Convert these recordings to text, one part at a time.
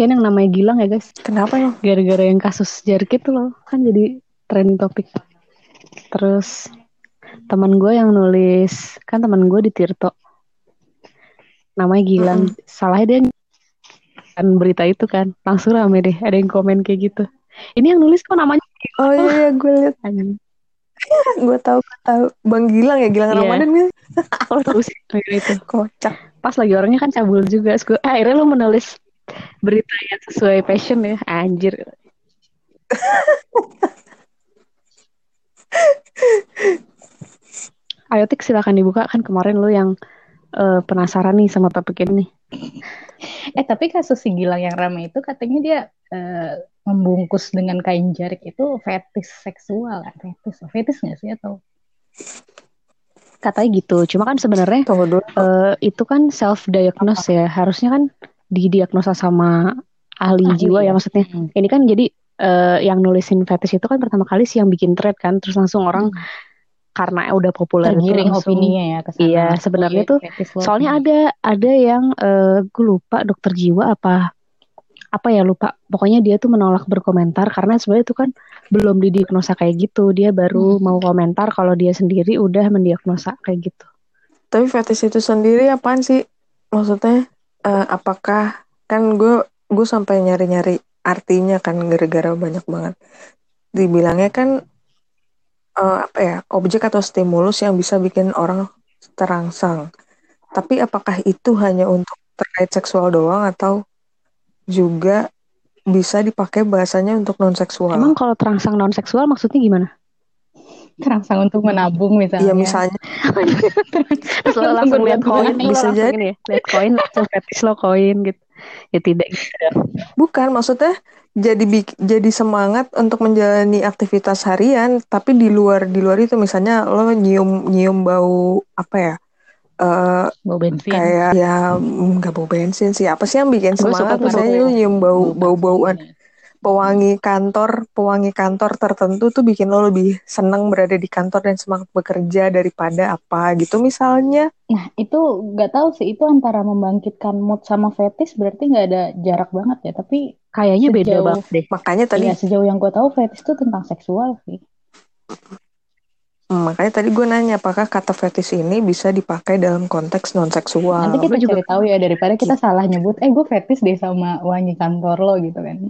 kasihan yang namanya Gilang ya guys. Kenapa lo? Gara-gara yang kasus Jark itu loh, kan jadi trending topik. Terus teman gue yang nulis, kan teman gue di Tirto. Namanya Gilang. Mm-mm. Salahnya dia kan berita itu kan. Langsung rame deh, ada yang komen kayak gitu. Ini yang nulis kok namanya Oh iya, iya gue liat. Gue tahu gue tahu. Bang Gilang ya Gilang Iya. Ramadan? Oh, terus itu. Kocak. Pas lagi orangnya kan cabul juga. Gue, akhirnya lu menulis berita yang sesuai passion ya. Anjir. Ayo Tik silakan dibuka kan kemarin lu yang eh, penasaran nih sama topik ini. Eh tapi kasus si Gilang yang ramai itu katanya dia eh, membungkus dengan kain jarik itu fetis seksual kan? Fetis, fetis nggak sih atau? Katanya gitu. Cuma kan sebenarnya eh, itu kan self diagnose ya. Harusnya kan didiagnosa sama ahli Ahli jiwa ya ya. maksudnya. Hmm. Ini kan jadi eh, yang nulisin fetish itu kan pertama kali sih yang bikin thread kan. Terus langsung orang karena udah populer Tergiring langsung- opininya ya ke sana. Iya, sebenarnya Oh, tuh. Soalnya ada ada yang eh gue lupa dokter jiwa apa apa ya lupa. Pokoknya dia tuh menolak berkomentar karena sebenarnya itu kan belum didiagnosa kayak gitu. Dia baru Hmm. mau komentar kalau dia sendiri udah mendiagnosa kayak gitu. Tapi fetish itu sendiri apaan sih? Maksudnya eh, apakah kan gue gue sampai nyari-nyari artinya kan gara-gara banyak banget. Dibilangnya kan eh, apa ya objek atau stimulus yang bisa bikin orang terangsang. Tapi apakah itu hanya untuk terkait seksual doang atau juga bisa dipakai bahasanya untuk non seksual? Emang kalau terangsang non seksual maksudnya gimana? Terangsang untuk menabung misalnya. Iya misalnya Terus lo langsung lihat koin, Bisa jadi. lihat koin langsung fetish lo koin gitu. Ya tidak gitu. Bukan, maksudnya jadi jadi semangat untuk menjalani aktivitas harian, tapi di luar di luar itu misalnya lo nyium nyium bau apa ya? eh Bau bensin. kayak ya nggak bau bensin sih. Apa sih yang bikin semangat? Misalnya nyium bau bau bauan. Pewangi kantor, pewangi kantor tertentu tuh bikin lo lebih senang berada di kantor dan semangat bekerja daripada apa gitu misalnya. Nah, itu nggak tahu sih itu antara membangkitkan mood sama fetish berarti nggak ada jarak banget ya. Tapi Kayaknya beda Sejauh- banget deh. Makanya tadi ya sejauh yang gue tahu fetish itu tentang seksual sih. Hmm, makanya tadi gue nanya apakah kata fetish ini bisa dipakai dalam konteks non seksual. Nanti kita juga- cari tahu ya daripada kita salah nyebut, eh gue fetish deh sama wangi kantor lo gitu kan.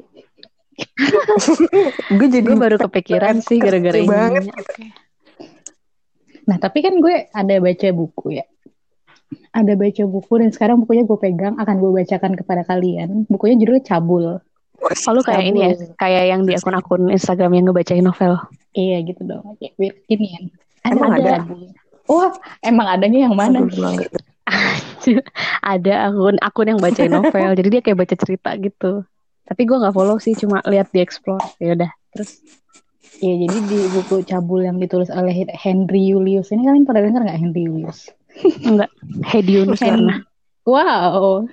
gue jadi Gue baru kepikiran sih gara-gara ini. banget Oke. Nah, tapi kan gue ada baca buku ya. Ada baca buku dan sekarang bukunya gue pegang akan gue bacakan kepada kalian. Bukunya judulnya Cabul. Kalau kayak ini ya, kayak yang di akun-akun Instagram yang ngebacain novel. Iya gitu dong. Kayak weird ginian. Emang ada? Cabul. Wah, emang adanya yang mana? Ada akun akun yang bacain novel jadi dia kayak baca cerita gitu tapi gue nggak follow sih cuma lihat di explore ya udah terus Iya, jadi di buku Cabul yang ditulis oleh Henry Julius ini kalian pada dengar nggak Henry Julius? enggak Hedi Yunus Hen- karena Wow,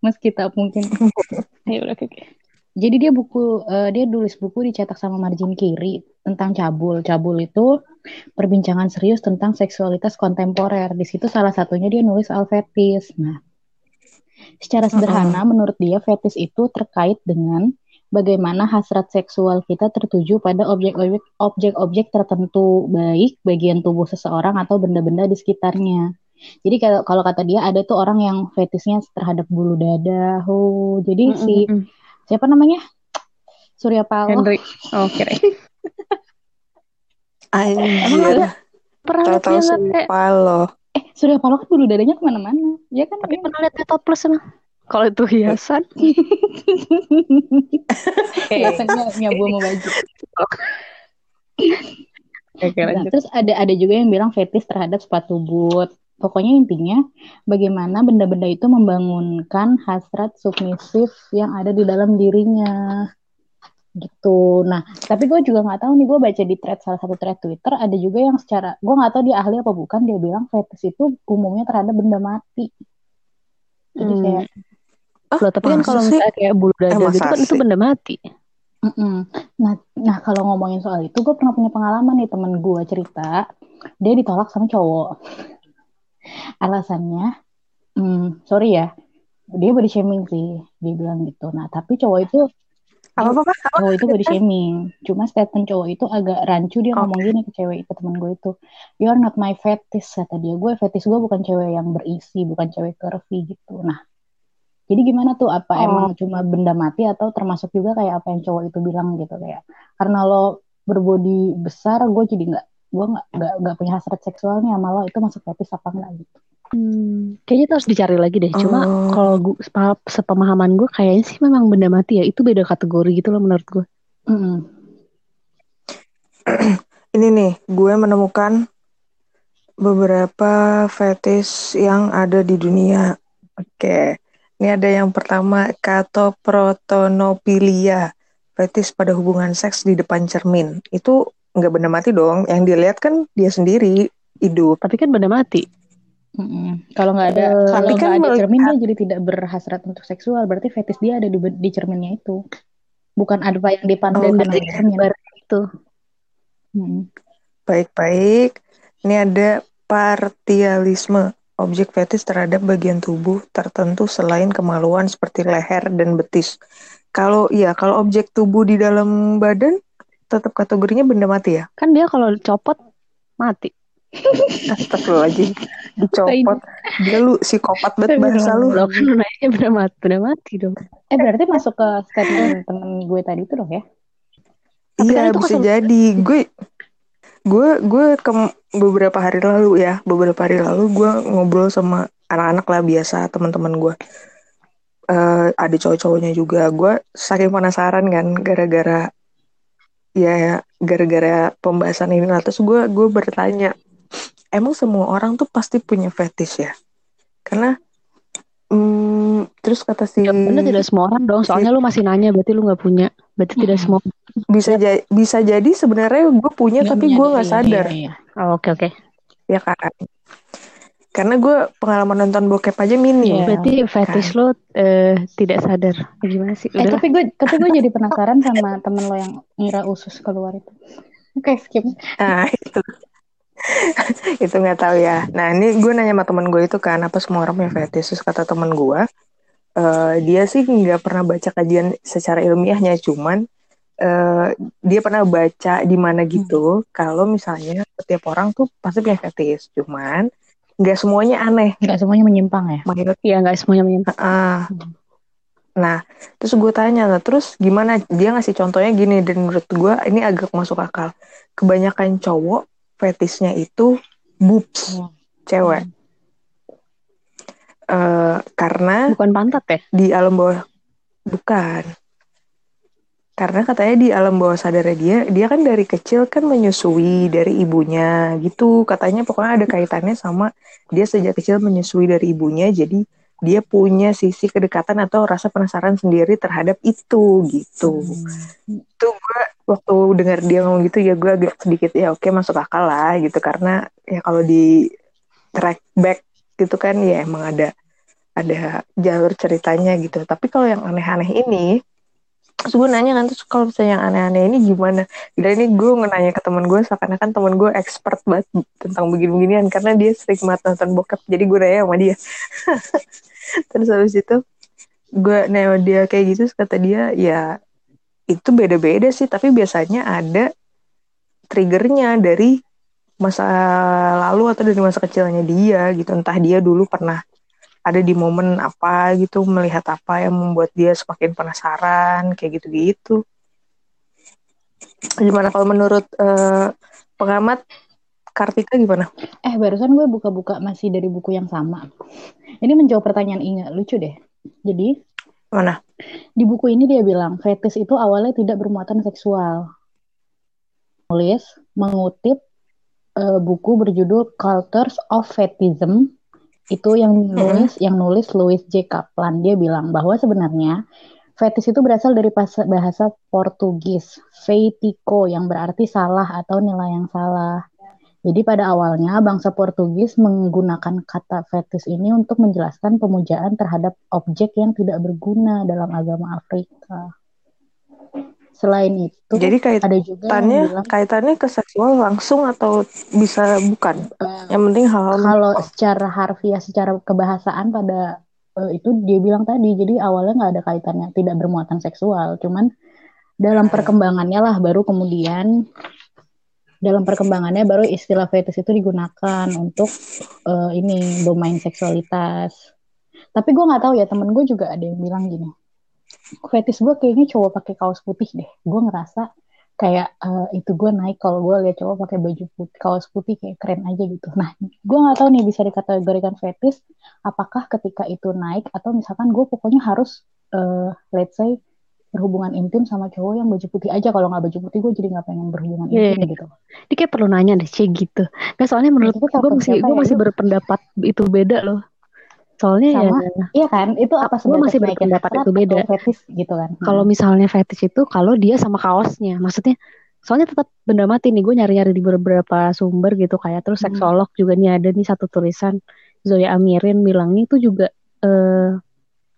Mas kita mungkin. Oke. Jadi dia buku, eh, dia tulis buku dicetak sama margin kiri tentang cabul. Cabul itu perbincangan serius tentang seksualitas kontemporer. Di situ salah satunya dia nulis soal fetis. Nah, secara sederhana menurut dia fetis itu terkait dengan bagaimana hasrat seksual kita tertuju pada objek-objek objek-objek tertentu, baik bagian tubuh seseorang atau benda-benda di sekitarnya. Jadi kalau kalau kata dia ada tuh orang yang fetisnya terhadap bulu dada. Oh, jadi si Mm-mm-mm. siapa namanya? Surya Paloh. Henry oh kira Anjir. ada? pernah Tahu-tahu dia nggak kayak sumpah loh. Eh, Surya Paloh kan bulu dadanya ke mana-mana. Ya kan? tapi pernah lihat topless emang kalau itu hiasan Biasanya nyabu sama baju. Oke, Nah, terus ada ada juga yang bilang fetis terhadap sepatu boot. Pokoknya intinya bagaimana benda-benda itu membangunkan hasrat submisif yang ada di dalam dirinya. Gitu. Nah, tapi gue juga nggak tahu nih gue baca di thread salah satu thread Twitter ada juga yang secara gue nggak tahu dia ahli apa bukan dia bilang fetis itu umumnya terhadap benda mati. Jadi Hmm. kayak Loh, tapi kan kalau misalnya kayak bulu dada Eh, gitu kan itu benda mati Mm-mm. Nah, nah kalau ngomongin soal itu, gue pernah punya pengalaman nih temen gue cerita, dia ditolak sama cowok. Alasannya, hmm, sorry ya, dia body shaming sih dia bilang gitu nah tapi cowok itu Apa apa? apa? cowok itu body shaming. Cuma statement cowok itu agak rancu dia ngomong gini ke cewek itu teman gue itu. You're not my fetish kata dia. Gue fetish gue bukan cewek yang berisi bukan cewek curvy gitu. Nah jadi gimana tuh? Apa Oh. emang cuma benda mati atau termasuk juga kayak apa yang cowok itu bilang gitu? Kayak karena lo berbodi besar gue jadi nggak gue nggak nggak punya hasrat seksual nih sama lo itu masuk fetish apa enggak gitu Hmm, kayaknya itu harus dicari lagi deh. Cuma Oh. kalau sepa- sepemahaman gue kayaknya sih memang benda mati ya. Itu beda kategori gitu loh menurut gue. Mm-mm. Ini nih, gue menemukan beberapa fetish yang ada di dunia. Oke, ini ada yang pertama katoprotonopilia, fetish pada hubungan seks di depan cermin. Itu nggak benda mati dong, yang dilihat kan dia sendiri hidup. Tapi kan benda mati. Mm-mm. Kalau nggak ada Eh, kalau kan nggak ada cermin dia jadi tidak berhasrat untuk seksual berarti fetish dia ada di, di cerminnya itu bukan ada yang Oh, oleh cermin Baru itu. Mm. Baik-baik, ini ada partialisme, objek fetish terhadap bagian tubuh tertentu selain kemaluan seperti leher dan betis. Kalau iya, kalau objek tubuh di dalam badan tetap kategorinya benda mati ya? Kan dia kalau copot mati. Astagfirullahaladzim, dicopot. Dia lu psikopat banget bahasa lu. Lo kan lu nanya benda mati, mati dong. eh berarti masuk ke statement temen gue tadi itu dong ya Tapi kan Iya, itu bisa jadi. Gue gue gue ke beberapa hari lalu ya, beberapa hari lalu gue ngobrol sama anak-anak lah biasa teman-teman gue. Eh ada cowok-cowoknya juga. Gue saking penasaran kan gara-gara ya gara-gara pembahasan ini lah terus gue gue bertanya emang semua orang tuh pasti punya fetish ya karena hmm, terus kata si Jawabannya tidak semua orang dong. Soalnya lu masih nanya, berarti lu nggak punya. Berarti tidak Hmm. semua. bisa ja- bisa jadi sebenarnya gue punya Nggak tapi gue nggak menyadari, sadar iya, iya. Oh, Oke oke. ya kan karena gue pengalaman nonton bokep aja minim Iya. Berarti fetish lo eh, tidak sadar. Gimana sih? eh tapi gue tapi gue jadi penasaran sama temen lo yang ngira usus keluar itu oke skip nah itu itu nggak tahu ya nah ini gue nanya sama temen gue itu kan apa semua orang punya fetish terus kata temen gue eh, dia sih nggak pernah baca kajian secara ilmiahnya cuman eh, dia pernah baca di mana gitu kalau misalnya setiap orang tuh pasti punya fetish cuman nggak semuanya aneh nggak semuanya menyimpang ya Iya nggak semuanya menyimpang. Ah. Nah, terus gue tanya, "Lah, terus gimana? Dia ngasih contohnya gini, dan menurut gue ini agak masuk akal. Kebanyakan cowok fetisnya itu boobs, Hmm. cewek. Eh, karena Bukan pantat ya? di alam bawah bukan. Karena katanya di alam bawah sadarnya dia, dia kan dari kecil kan menyusui dari ibunya gitu. Katanya pokoknya ada kaitannya sama dia sejak kecil menyusui dari ibunya, jadi dia punya sisi kedekatan atau rasa penasaran sendiri terhadap itu gitu. Itu gue waktu dengar dia ngomong gitu ya gue agak sedikit ya oke masuk akal lah gitu. Karena ya kalau di track back gitu kan ya emang ada ada jalur ceritanya gitu. Tapi kalau yang aneh-aneh ini terus gue nanya kan terus kalau misalnya yang aneh-aneh ini gimana? Dan ini gue nanya ke teman gue seakan-akan teman gue expert banget tentang begini-beginian karena dia sering banget nonton bokep jadi gue nanya sama dia. Terus habis itu gue nanya dia kayak gitu kata dia ya itu beda-beda sih tapi biasanya ada triggernya dari masa lalu atau dari masa kecilnya dia gitu. Entah dia dulu pernah ada di momen apa gitu melihat apa yang membuat dia semakin penasaran kayak gitu-gitu. Gimana kalau menurut eh, pengamat Kartika gimana? eh barusan gue buka-buka masih dari buku yang sama. Ini menjawab pertanyaan Inga lucu deh. Jadi Mana? di buku ini dia bilang fetis itu awalnya tidak bermuatan seksual nulis mengutip eh, buku berjudul Cultures of Fetism itu yang nulis yang nulis Louis J. Kaplan dia bilang bahwa sebenarnya fetis itu berasal dari bahasa, bahasa Portugis feitico yang berarti salah atau nilai yang salah. Jadi pada awalnya bangsa Portugis menggunakan kata fetis ini untuk menjelaskan pemujaan terhadap objek yang tidak berguna dalam agama Afrika. Selain itu, Jadi ada juga yang kaitannya bilang kaitannya ke seksual langsung atau bisa bukan? eh, Yang penting hal-hal kalau secara harfiah, secara kebahasaan pada eh, itu dia bilang tadi jadi awalnya nggak ada kaitannya tidak bermuatan seksual cuman dalam perkembangannya lah baru kemudian dalam perkembangannya baru istilah fetis itu digunakan untuk uh, ini domain seksualitas. Tapi gue nggak tahu ya temen gue juga ada yang bilang gini fetis gue kayaknya cowok pakai kaos putih deh. Gue ngerasa kayak uh, itu gue naik kalau gue lihat cowok pakai baju putih kaos putih kayak keren aja gitu. Nah gue nggak tahu nih bisa dikategorikan fetis apakah ketika itu naik atau misalkan gue pokoknya harus uh, let's say berhubungan intim sama cowok yang baju putih aja kalau nggak baju putih gue jadi nggak pengen berhubungan yeah. intim iya. gitu. Ini kayak perlu nanya deh cek gitu. Nah soalnya menurut gue gue masih gue ya, masih berpendapat itu beda loh. Soalnya sama, ya iya kan itu apa gue masih berpendapat itu beda. Fetis gitu kan. Kalau hmm. misalnya fetish itu kalau dia sama kaosnya, maksudnya soalnya tetap benda mati nih gue nyari-nyari di beberapa sumber gitu kayak terus hmm. seksolog juga nih ada nih satu tulisan Zoya Amirin bilang nih itu juga eh,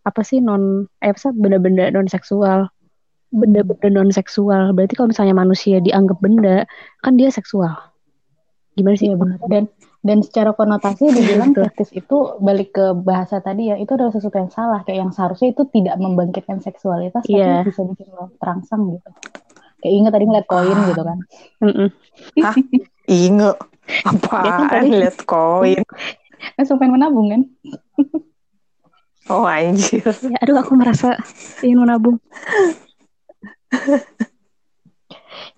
apa sih non eh apa benda-benda non seksual benda-benda non seksual berarti kalau misalnya manusia dianggap benda kan dia seksual. Gimana sih? Ya benar. Dan dan secara konotasi dibilang praktis itu balik ke bahasa tadi ya itu adalah sesuatu yang salah. Kayak yang seharusnya itu tidak membangkitkan seksualitas yeah. tapi bisa bikin lo terangsang gitu. Kayak inget tadi ngeliat koin gitu kan. Hah? inget apa ya kan lihat koin? Kan pengen menabung kan Oh anjir. Ya, aduh aku merasa ingin menabung.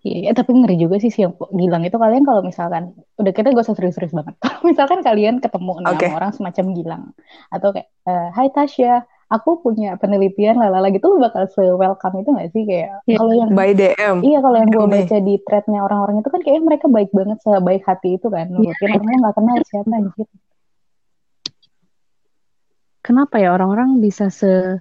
Iya, ya, tapi ngeri juga sih sih yang bilang itu kalian kalau misalkan udah kita gak usah serius-serius banget. Kalau misalkan kalian ketemu okay. sama orang semacam Gilang atau kayak uh, Hai Tasya, aku punya penelitian lalala gitu lu bakal se welcome itu gak sih kayak yeah. kalau yang by DM. Iya, kalau yang gue baca di threadnya orang-orang itu kan kayak mereka baik banget sebaik hati itu kan. Mungkin yeah. orangnya nggak kenal siapa anjir kenapa ya orang-orang bisa se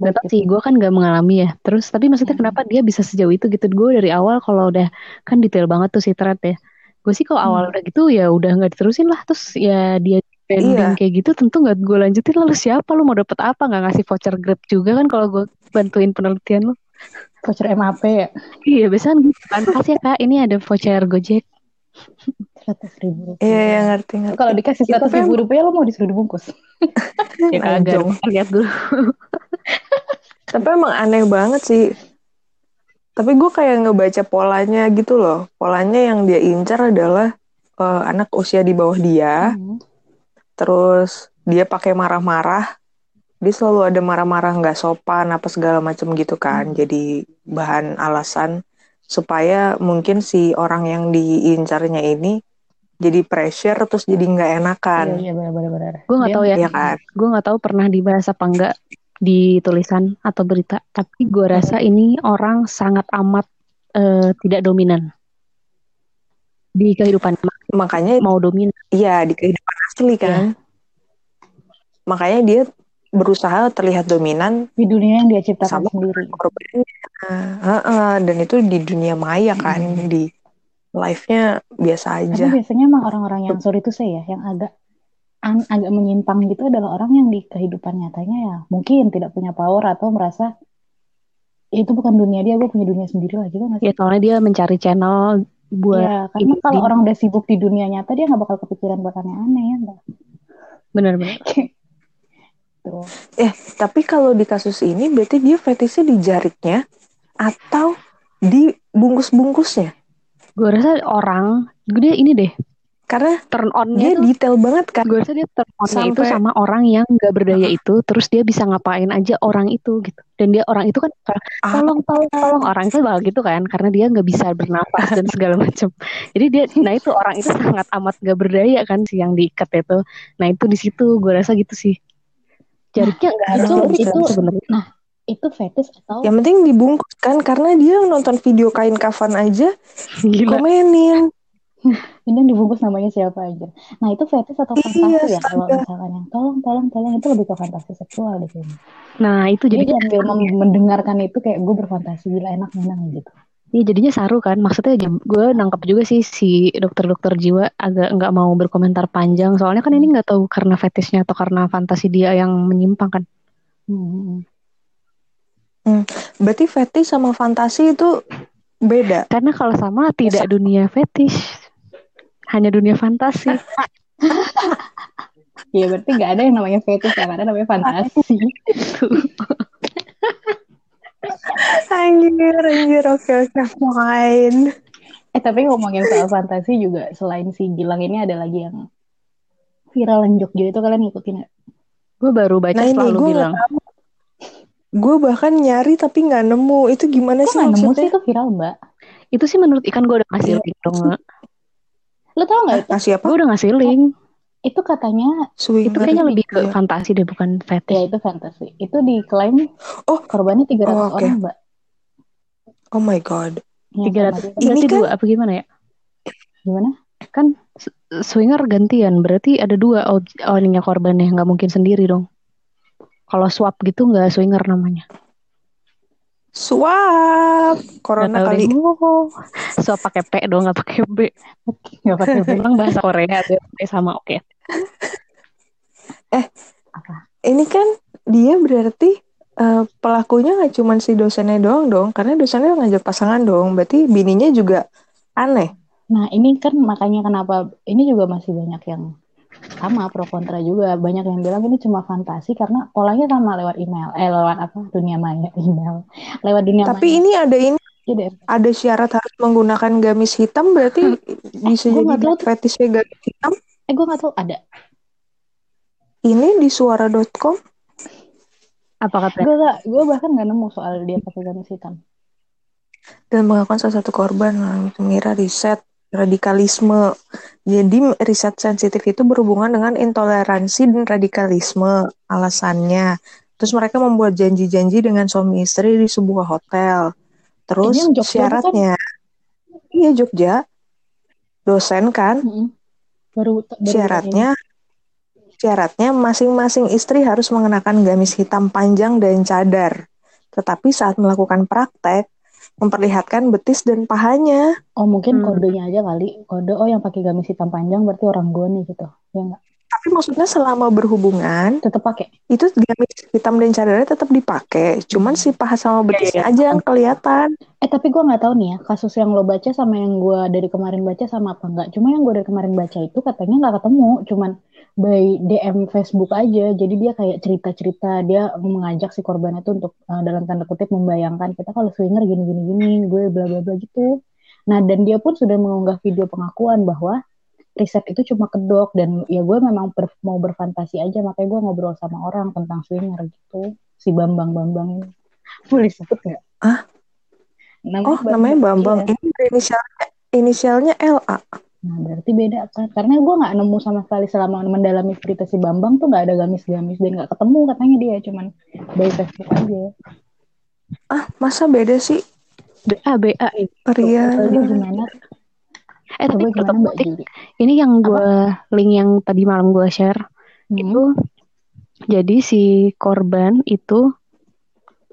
Gak tau sih, gue kan gak mengalami ya. Terus, tapi maksudnya hmm. kenapa dia bisa sejauh itu gitu? Gue dari awal kalau udah, kan detail banget tuh si thread ya. Gue sih kalau hmm. awal udah gitu ya udah gak diterusin lah. Terus ya dia pending iya. kayak gitu tentu gak gue lanjutin. Lalu siapa lu mau dapet apa? Gak ngasih voucher grab juga kan kalau gue bantuin penelitian lu. Voucher MAP ya? Iya, biasanya gitu kan. Makasih ya kak, ini ada voucher Gojek seratus ribu rupiah. Iya, ya, ngerti ngerti. Kalau dikasih seratus ribu rupiah lo mau disuruh dibungkus? ya kagak. Lihat dulu. Tapi emang aneh banget sih. Tapi gue kayak ngebaca polanya gitu loh. Polanya yang dia incar adalah uh, anak usia di bawah dia. Hmm. Terus dia pakai marah-marah. Dia selalu ada marah-marah nggak sopan apa segala macam gitu kan. Hmm. Jadi bahan alasan supaya mungkin si orang yang diincarnya ini jadi pressure terus jadi nggak enakan. Iya, iya benar-benar. Gue nggak tahu ya. Iya kan? Gue nggak tahu pernah dibahas apa enggak di tulisan atau berita. Tapi gue rasa ini orang sangat amat uh, tidak dominan di kehidupan. Makanya mau dominan. Iya di kehidupan asli kan. Ya. Makanya dia berusaha terlihat dominan di dunia yang dia ciptakan sama sendiri. Korbannya. Uh, uh, dan itu di dunia maya kan hmm. di live-nya biasa aja. Tapi biasanya emang orang-orang yang sorry itu saya yang agak an, agak menyimpang gitu adalah orang yang di kehidupan nyatanya ya mungkin tidak punya power atau merasa itu bukan dunia dia, gue punya dunia sendiri lah gitu Ya soalnya dia mencari channel buat. Ya, karena kalau orang udah sibuk di dunia nyata dia nggak bakal kepikiran buat aneh-aneh ya. Benar-benar. Gitu. Eh, tapi kalau di kasus ini berarti dia fetishnya di jariknya atau di bungkus-bungkusnya? Gue rasa orang, dia ini deh. Karena turn on dia tuh, detail banget kan. Gue rasa dia turn on Sampai... itu sama orang yang gak berdaya uh. itu, terus dia bisa ngapain aja orang itu gitu. Dan dia orang itu kan tolong tolong tolong orang itu bakal gitu kan, karena dia nggak bisa bernapas dan segala macam. Jadi dia, nah itu orang itu sangat amat gak berdaya kan si yang diikat itu. Nah itu di situ gue rasa gitu sih jariknya enggak harus itu, itu sebenarnya nah itu fetish atau yang penting dibungkus kan karena dia nonton video kain kafan aja Gila. komenin ini yang dibungkus namanya siapa aja. Nah itu fetish atau iya, fantasi iya, ya kalau misalkan yang tolong tolong tolong itu lebih ke fantasi seksual di sini nah itu jadi sambil mendengarkan itu kayak gue berfantasi gila enak menang gitu. Iya jadinya saru kan. Maksudnya gue nangkep juga sih si dokter-dokter jiwa agak nggak mau berkomentar panjang. Soalnya kan ini nggak tahu karena fetishnya atau karena fantasi dia yang menyimpang kan. Hmm. Hmm. Berarti fetish sama fantasi itu beda. Karena kalau sama tidak dunia fetish, hanya dunia fantasi. ya berarti nggak ada yang namanya fetish yang ada namanya fantasi Anjir, anjir, oke oke, fine. eh tapi ngomongin soal fantasi juga selain si Gilang ini ada lagi yang viral yang Jogja itu kalian ngikutin nggak? Gue baru baca Nah ini selalu bilang. Gue bahkan nyari tapi nggak nemu. Itu gimana Kok sih nggak nemu sih maksudnya? itu viral mbak? Itu sih menurut ikan gue udah ngasih Iya. link dong. Lo tau nggak itu? Kasih apa? Gue udah ngasih link. Itu katanya Swinger. Itu kayaknya lebih ke Iya. fantasi deh bukan ya fetish. itu fantasi. Itu diklaim Oh. korbannya 300 Oh, oke. orang mbak. Oh my god. Yang Tiga ratus. Ini Berarti kan- dua apa gimana ya? Gimana? Kan swinger gantian. Berarti ada dua ownernya korbannya. Nggak mungkin sendiri dong. Kalau swap gitu nggak swinger namanya. Suap. Corona kali. deh. Oh, swap pakai P dong nggak pakai B. Nggak pakai B. Memang bahasa Korea pakai sama oke. Ini kan dia berarti eh, pelakunya nggak cuma si dosennya doang dong. Karena dosennya ngajak pasangan dong. Berarti bininya juga aneh. Nah ini kan makanya kenapa ini juga masih banyak yang sama pro kontra juga. Banyak yang bilang ini cuma fantasi karena polanya sama lewat email. Eh lewat apa? Dunia maya email. Lewat dunia Tapi maya. ini ada ini Jadi, ada syarat harus menggunakan gamis hitam berarti bisa gua jadi tahu tuh. fetishnya gamis hitam. eh gue nggak tahu. Ada. Ini di suara.com Apa katanya? gue gak gue bahkan nggak nemu soal dia pakai gamis hitam. Dan mengakukan salah satu korban mengira riset radikalisme. Jadi riset sensitif itu berhubungan dengan intoleransi dan radikalisme alasannya. Terus mereka membuat janji-janji dengan suami istri di sebuah hotel. Terus Jogja syaratnya, iya Jogja, dosen kan, Mm-mm. baru baru syaratnya syaratnya masing-masing istri harus mengenakan gamis hitam panjang dan cadar. Tetapi saat melakukan praktek memperlihatkan betis dan pahanya. oh mungkin Hmm. kodenya aja kali kode oh yang pakai gamis hitam panjang berarti orang gue nih gitu ya nggak Tapi maksudnya selama berhubungan tetap pakai itu gamis hitam dan cadarnya tetap dipakai. Cuman si paha sama betisnya iya. aja yang kelihatan. Eh tapi gue nggak tahu nih ya kasus yang lo baca sama yang gue dari kemarin baca sama apa enggak. Cuma yang gue dari kemarin baca itu katanya nggak ketemu, cuman by DM Facebook aja. Jadi dia kayak cerita-cerita dia mengajak si korban itu untuk eh, dalam tanda kutip membayangkan kita kalau swinger gini gini gini, gue bla bla bla gitu. Nah dan dia pun sudah mengunggah video pengakuan bahwa riset itu cuma kedok dan ya gue memang ber- mau berfantasi aja makanya gue ngobrol sama orang tentang swinger gitu. Si Bambang Bambang ini boleh sebut nggak? Ah? Oh, namanya Bambang. Iya. Ini inisialnya inisialnya LA. Nah, berarti beda kan? Karena gue nggak nemu sama sekali selama mendalami cerita si Bambang tuh nggak ada gamis-gamis dan nggak ketemu katanya dia cuman by Facebook aja. Ah, masa beda sih? BA BA ini. Pria. Gimana? Eh tapi tetap Tik, ini yang gue link yang tadi malam gue share Hmm. itu jadi si korban itu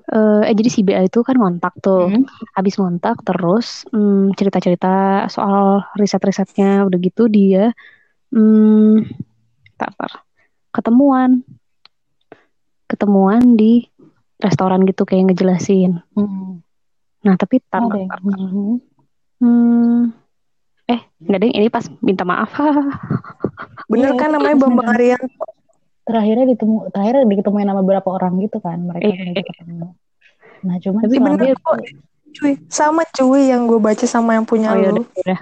eh eh, jadi si BA itu kan ngontak tuh Hmm. habis ngontak terus hmm, cerita-cerita soal riset-risetnya udah gitu dia hmm, tar, tar, ketemuan ketemuan di restoran gitu kayak ngejelasin Hmm. nah tapi tar, Ada tar, tar. Hmm. Hmm, eh nggak deh ini pas minta maaf Bener Iya, kan namanya pas Bambang Arianto. Terakhirnya ditemu, terakhirnya diketemuin sama beberapa orang gitu kan mereka Iya, punya iya. ketemu. Nah cuman Tapi bener kok. Cuy, sama cuy yang gue baca sama yang punya oh ya lu. udah udah.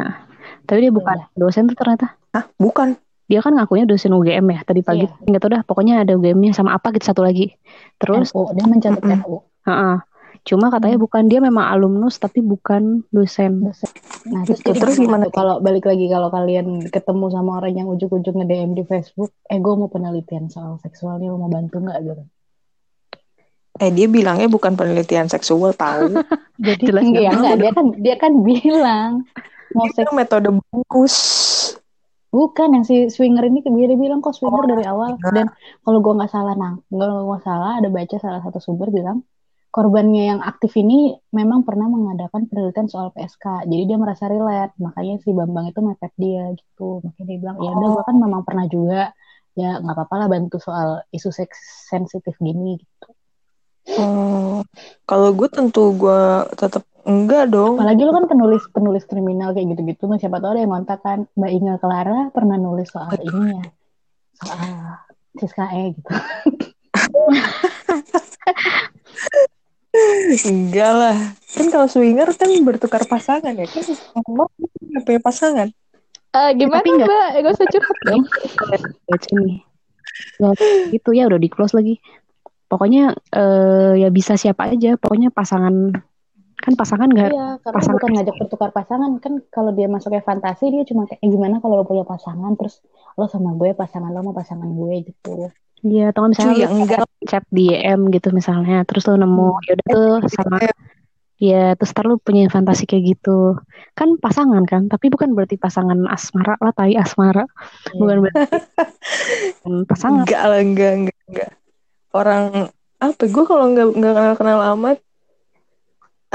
tapi dia bukan dosen tuh ternyata Hah, bukan. dia kan ngakunya dosen UGM ya tadi pagi Iya. nggak tahu dah pokoknya ada UGM-nya sama apa gitu satu lagi terus NU, dia mencatat Mm-mm. NU. heeh. Cuma katanya Hmm. bukan dia memang alumnus tapi bukan dosen dosen. Nah, terus, Gitu. jadi Terus gimana kalau balik lagi kalau kalian ketemu sama orang yang ujuk-ujuk nge-DM di Facebook, eh gue mau penelitian soal seksual nih, lo mau bantu nggak gitu? Eh dia bilangnya bukan penelitian seksual tahu. Jadi Jelas enggak, nggak? enggak, dia kan dia kan bilang mau seks metode bungkus. bukan yang si swinger ini dia dia bilang kok swinger dari awal dan kalau gue nggak salah nah kalau gue salah ada baca salah satu sumber bilang korbannya yang aktif ini memang pernah mengadakan penelitian soal PSK jadi dia merasa relate. Makanya si Bambang itu mepet dia gitu. Makanya dia bilang ya udah gue kan memang pernah juga. Ya nggak apa-apa lah bantu soal isu seks sensitif gini gitu. Oh, kalau gue tentu gue tetap enggak dong. apalagi lu kan penulis penulis kriminal kayak gitu-gitu nah siapa tahu ada yang ngontak kan. Mbak Inga Clara pernah nulis soal ini ya. Soal Siska E gitu. Enggak lah. Kan kalau swinger kan bertukar pasangan ya. Kan nggak punya pasangan. Eh, gimana Tapi mbak? Gak usah curhat dong. Ya, gitu ya udah di close lagi. Pokoknya eh, ya bisa siapa aja. Pokoknya pasangan kan pasangan nggak Iya, karena pasangan. bukan ngajak bertukar pasangan kan kalau dia masuknya fantasi dia cuma kayak "Eh, gimana kalau lo punya pasangan terus lo sama gue pasangan lo sama pasangan gue gitu. Iya, atau misalnya Cuy, enggak. chat di DM gitu misalnya, terus lu nemu ya udah tuh sama ya terus ntar lu punya fantasi kayak gitu. Kan pasangan kan, tapi bukan berarti pasangan asmara lah, tai asmara. Iya. Bukan berarti pasangan. Enggak lah, enggak, enggak, enggak. Orang apa? Gue kalau nggak nggak kenal kenal amat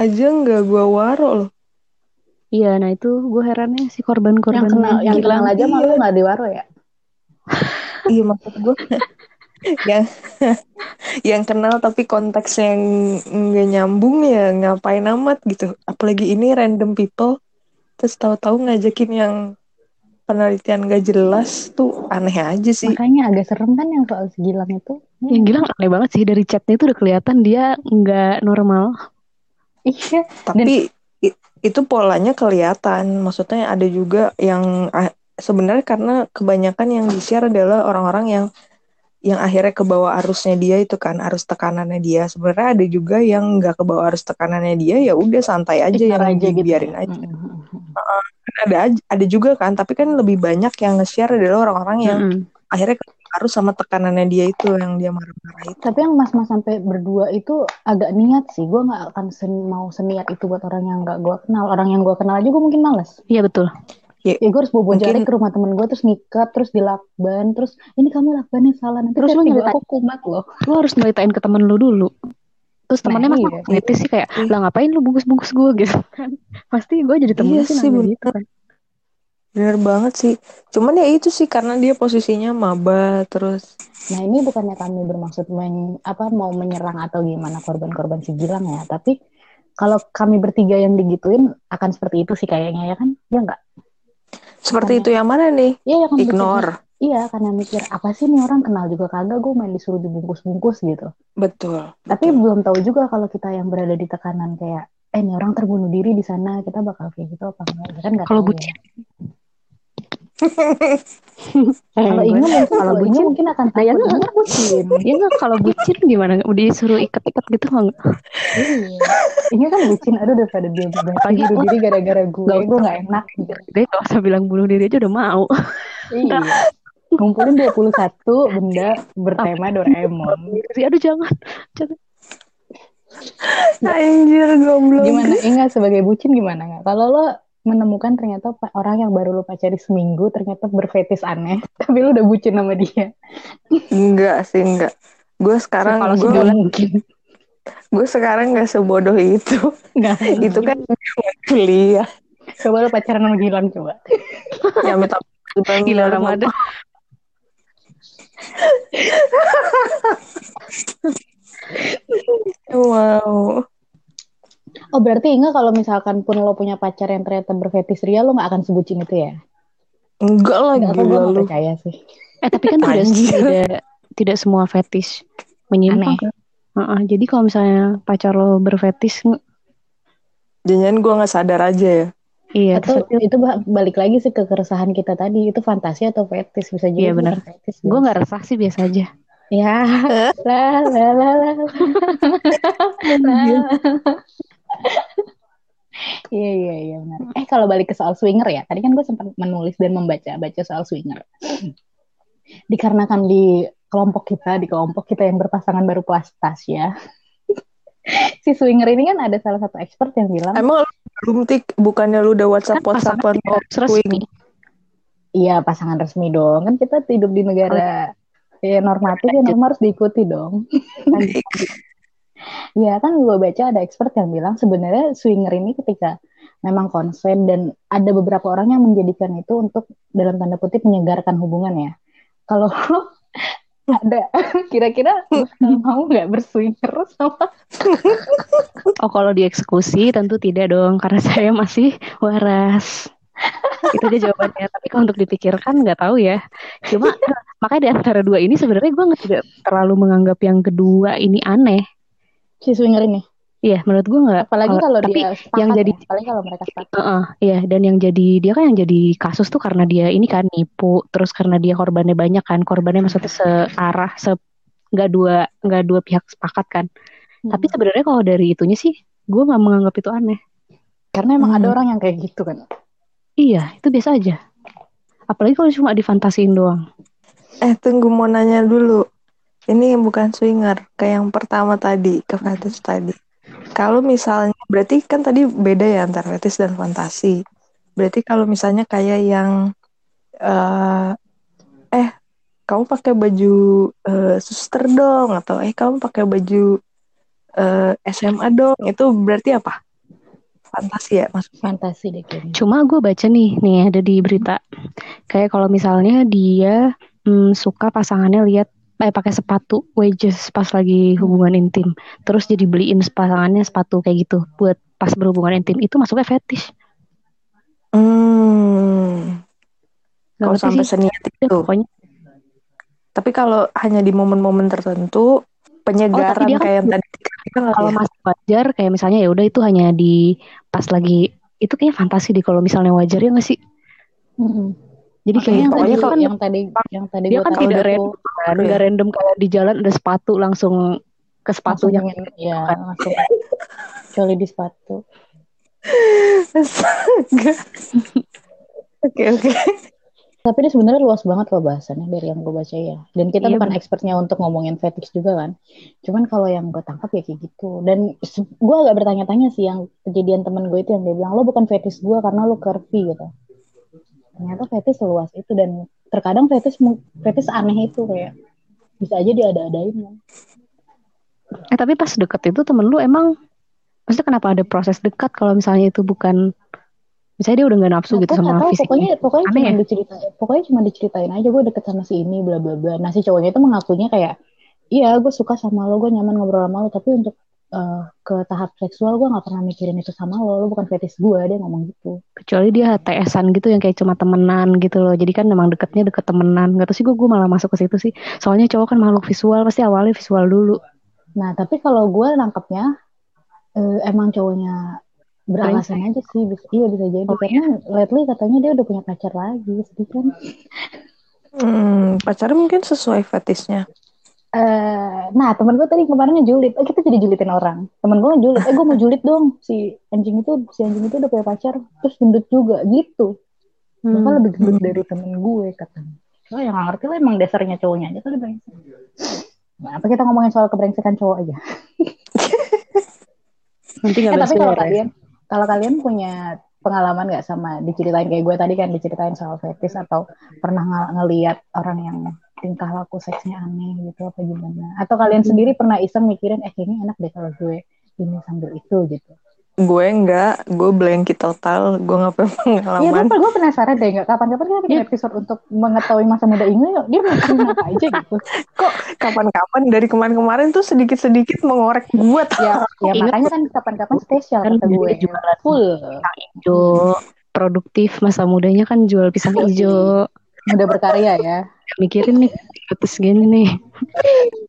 aja nggak gue waro loh. Iya, nah itu gue herannya si Yang korban-korban kenal yang hilang. kenal aja malu nggak diwaro ya. Iya maksud gue yang yang kenal tapi konteksnya yang nggak nyambung ya ngapain amat gitu. Apalagi ini random people terus tahu-tahu ngajakin yang penelitian gak jelas tuh aneh aja sih. Makanya agak serem kan yang soal segilang itu. Yang gila aneh banget sih dari chatnya itu udah kelihatan dia nggak normal. Iya. Tapi i- itu polanya kelihatan. Maksudnya ada juga yang ah, sebenarnya karena kebanyakan yang di-share adalah orang-orang yang yang akhirnya ke bawah arusnya dia itu kan arus tekanannya dia. Sebenarnya ada juga yang nggak ke bawah arus tekanannya dia ya udah santai aja Ignore yang aja gitu. biarin aja. Mm, mm, mm. Kan ada ada juga kan, tapi kan lebih banyak yang nge-share adalah orang-orang yang Mm-mm. akhirnya ke arus sama tekanannya dia itu yang dia marah-marah itu. Tapi yang mas-mas sampai berdua itu agak niat sih. Gue nggak akan sen- mau seniat itu buat orang yang nggak gue kenal. Orang yang gue kenal aja gue mungkin males. Iya betul. Ya gue harus bawa Mungkin- jari ke rumah temen gue terus ngikat terus dilakban terus ini kamu lakbannya salah nanti Terus lu nyeritain- aku kumat loh. Lu harus nyeritain ke temen lu dulu. Terus temennya Nah, masa iya. ngetis sih kayak, lah ngapain lu bungkus-bungkus gue gitu kan. Pasti gue jadi temen Iya sih sih, gitu kan. Bener banget sih. Cuman ya itu sih karena dia posisinya maba terus Nah ini bukannya kami bermaksud men- apa mau menyerang atau gimana korban-korban si Gilang ya, tapi kalau kami bertiga yang digituin akan seperti itu sih kayaknya ya kan? Ya enggak? seperti Karena- itu yang mana nih? Iya ya kan Ignore. Iya karena mikir apa sih nih orang kenal juga kagak gue main disuruh dibungkus-bungkus gitu. Betul. Tapi belum tahu juga kalau kita yang berada di tekanan kayak eh ini orang terbunuh diri di sana kita bakal kayak gitu apa enggak? Ya kan nggak Kalau tahu bucin. ya. Kalau Inge mungkin kalau kalau bucin mungkin akan Nah, ya nggak? Bucin. Nggak kalau bucin gimana? Udah disuruh ikat-ikat gitu nggak? Iya. Ini kan bucin, aduh daripada dia Pagi- bunuh diri gara-gara gue, Nggak gue gak enak gitu. Dia nggak usah bilang bunuh diri aja udah mau. Iya. Ngumpulin 21 benda bertema Doraemon. Aduh jangan. jangan. Anjir goblok. Gimana Inga sebagai bucin gimana nggak? Kalau lo menemukan ternyata orang yang baru lo pacari seminggu ternyata berfetis aneh, tapi lo udah bucin sama dia. Enggak sih enggak. Gue sekarang Kalau gue mungkin. gue sekarang nggak sebodoh itu. Nggak. itu kan kuliah. Coba lo pacaran sama Gilang coba. Ya minta Gila Ramadan. Wow. Oh berarti Inga kalau misalkan pun lo punya pacar yang ternyata berfetis ria lo nggak akan sebucin itu ya? Enggak lah Nggak, aku gila nggak lu. percaya sih. Eh tapi kan tidak tidak tidak semua fetish menyimpang. Aneh. Heeh, jadi kalau misalnya pacar lo berfetish, nge- Jangan gue nggak sadar aja ya. iya, Atau terus itu ba- balik lagi sih ke keresahan kita tadi itu fantasi atau fetis bisa jadi Iya, benar. fetis gue nggak resah sih biasa aja. ya la la la la iya iya iya benar. Eh kalau balik ke soal swinger ya tadi kan gue sempat menulis dan membaca baca soal swinger. Dikarenakan di kelompok kita di kelompok kita yang berpasangan baru kelas ya. Si swinger ini kan ada salah satu expert yang bilang Emang lu belum tik? Bukannya lu udah WhatsApp Kan WhatsAppan oh, resmi. Iya pasangan resmi dong. Kan kita hidup di negara ya normatif ya norma harus diikuti dong. Iya kan gue baca ada expert yang bilang sebenarnya swinger ini ketika memang konsen dan ada beberapa orang yang menjadikan itu untuk dalam tanda kutip menyegarkan hubungan ya. Kalau lo ada kira-kira mau nggak berswinger sama Oh kalau dieksekusi tentu tidak dong karena saya masih waras. itu aja jawabannya. Tapi kalau untuk dipikirkan nggak tahu ya. Cuma makanya di antara dua ini sebenarnya gue nggak terlalu menganggap yang kedua ini aneh. Si swinger ini. Iya, menurut gue nggak. Apalagi kalau tapi dia sepakat yang jadi ya. Apalagi kalau mereka sepakat. Heeh, iya dan yang jadi dia kan yang jadi kasus tuh karena dia ini kan nipu, terus karena dia korbannya banyak kan, korbannya maksudnya searah, se nggak dua nggak dua pihak sepakat kan. Hmm. Tapi sebenarnya kalau dari itunya sih, gue nggak menganggap itu aneh. Karena emang ada Hmm. orang yang kayak gitu kan. Iya, itu biasa aja. Apalagi kalau cuma difantasiin doang. Eh tunggu mau nanya dulu. Ini yang bukan swinger, kayak yang pertama tadi, ke tadi. Kalau misalnya, berarti kan tadi beda ya antara fetish dan fantasi. Berarti kalau misalnya kayak yang, eh, eh kamu pakai baju eh, suster dong, atau eh kamu pakai baju eh, SMA dong, itu berarti apa? Fantasi ya, maksudnya. Fantasi deh kayaknya. Cuma gue baca nih, nih ada di berita. Kayak kalau misalnya dia mm, suka pasangannya lihat eh pakai sepatu wedges pas lagi hubungan intim, terus jadi beliin pasangannya sepatu kayak gitu buat pas berhubungan intim itu masuknya fetish. Hmm, kalau sampai sih. seniat Ya, itu. pokoknya Tapi kalau hanya di momen-momen tertentu, penyegaran dia kan kayak yang tadi kalau ya. masih wajar kayak misalnya ya udah itu hanya di pas lagi itu kayaknya fantasi deh kalau misalnya wajar ya nggak sih? Mm-mm. Jadi kayak yang tadi, kalau yang tadi, yang tadi dia kan tidak random kan, Iya. nggak random kalau di jalan ada sepatu langsung ke langsung sepatunya. pengen, ya kan. langsung coli di sepatu. Oke oke. Tapi ini sebenarnya luas banget loh bahasannya dari yang gue baca ya. Dan kita Iya, bukan bener. expertnya untuk ngomongin fetish juga kan. Cuman kalau yang gue tangkap ya kayak gitu. Dan gue agak bertanya-tanya sih yang kejadian temen gue itu yang dia bilang lo bukan fetish gue karena lo curvy gitu. Ternyata fetish seluas itu dan terkadang fetish mu- fetish aneh itu kayak bisa aja dia ada-adain kan. Eh tapi pas deket itu temen lu emang maksudnya kenapa ada proses dekat kalau misalnya itu bukan misalnya dia udah nggak nafsu Nah, gitu sama tahu, fisiknya. pokoknya pokoknya Aneh cuma ya? diceritain, pokoknya cuma diceritain aja gue deket sama si ini bla bla bla. Nah si cowoknya itu mengakunya kayak, iya gue suka sama lo, gue nyaman ngobrol sama lo, tapi untuk eh, ke tahap seksual gue nggak pernah mikirin itu sama lo, lo bukan fetish gue, dia ngomong gitu. Kecuali dia HTS-an gitu yang kayak cuma temenan gitu loh. Jadi kan memang deketnya deket temenan. Gak tau sih gue gue malah masuk ke situ sih. Soalnya cowok kan makhluk visual pasti awalnya visual dulu. Nah tapi kalau gue nangkepnya eh, emang cowoknya beralasan aja sih, bisa, iya bisa jadi Oh, karena lately katanya dia udah punya pacar lagi, sedih kan? Hmm, pacarnya mungkin sesuai fetishnya. Eh, nah temen gue tadi kemarin ngejulit, eh, kita jadi julitin orang. Temen gue ngejulit, eh gue mau julit dong si anjing itu, si anjing itu udah punya pacar, terus gendut juga gitu. Bahkan Hmm. lebih gendut dari temen gue katanya. Oh yang gak ngerti lah emang dasarnya cowoknya aja kali brengsek. Nah, apa kita ngomongin soal kebrengsekan cowok aja? Nanti Eh, nggak tapi kalau beres-beres. kalian, kalau kalian punya pengalaman nggak sama diceritain kayak gue tadi kan diceritain soal fetish atau pernah ng- ngeliat orang yang tingkah laku seksnya aneh gitu apa gimana? Atau kalian sendiri pernah iseng mikirin eh kayaknya enak deh kalau gue ini sambil itu gitu. Gue enggak, gue blanky total, gue gak pernah Iya, pengalaman. gue, gue penasaran deh, nggak kapan-kapan kita bikin episode untuk mengetahui masa muda ini, yuk. dia mau apa aja gitu. Kok kapan-kapan dari kemarin-kemarin tuh sedikit-sedikit mengorek gue tau. Ya, ya makanya kan kapan-kapan spesial kan kata gue. jualan Full. hijau produktif masa mudanya kan jual pisang Iya. hijau Muda berkarya ya. mikirin nih terus gini nih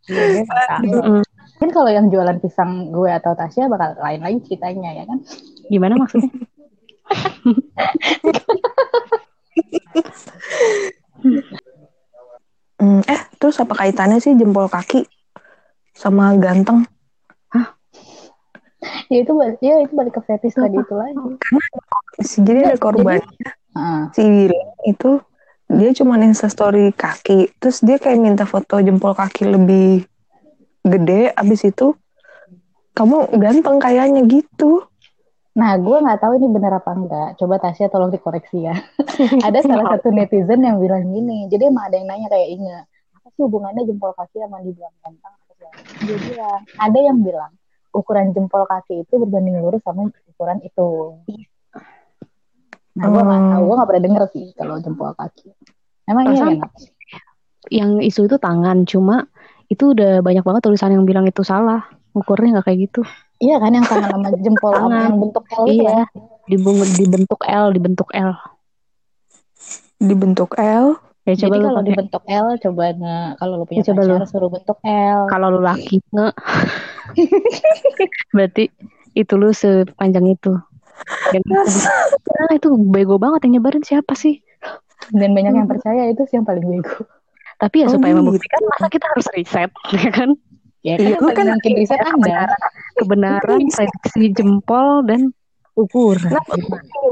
Iya. Mm-mm. Mungkin kalau yang jualan pisang gue atau Tasya bakal lain lagi ceritanya ya kan. gimana maksudnya Hmm, eh, terus apa kaitannya sih jempol kaki sama ganteng? Ya itu balik, ya itu balik ke fetish tadi itu lagi. Jadi ada korban Heeh. si Willy itu dia cuma instastory kaki, terus dia kayak minta foto jempol kaki lebih gede, abis itu kamu ganteng kayaknya gitu. Nah, gue nggak tahu ini benar apa enggak. Coba Tasya tolong dikoreksi ya. ada salah satu netizen yang bilang gini. Jadi emang ada yang nanya kayak Inge, apa sih hubungannya jempol kaki sama dibilang ganteng? Dia bilang, ada yang bilang ukuran jempol kaki itu berbanding lurus sama ukuran itu. Nah, gue nggak Hmm. tahu, gue nggak pernah denger sih kalau jempol kaki. Emang iya yang isu itu tangan cuma itu udah banyak banget tulisan yang bilang itu salah ukurnya nggak kayak gitu Iya kan yang tangan sama jempol Tangan. yang bentuk L itu iya kan. Dibung- dibentuk L dibentuk L dibentuk L Ya Jadi coba lu kalau dibentuk L, coba nge, kalau lu punya Ya, coba pacar suruh bentuk L. Kalau lu laki nge. Berarti itu lu sepanjang itu. Dan nah, itu bego banget yang nyebarin siapa sih? Dan banyak yang percaya itu sih yang paling bego. Tapi ya Oh, supaya gitu. membuktikan masa kita harus riset, ya kan? Ya kan paling kan mungkin riset Anda. Kebenaran, prediksi jempol dan ukuran. Nah,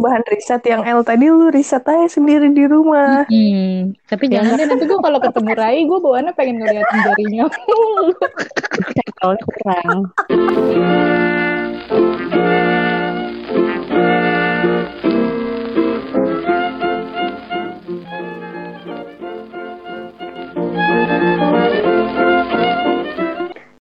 bahan riset yang L tadi lu riset aja sendiri di rumah. Hmm, tapi Ya, jangan deh nanti gue kalau ketemu Rai gue bawaannya pengen ngeliatin jarinya. Sampelnya kurang.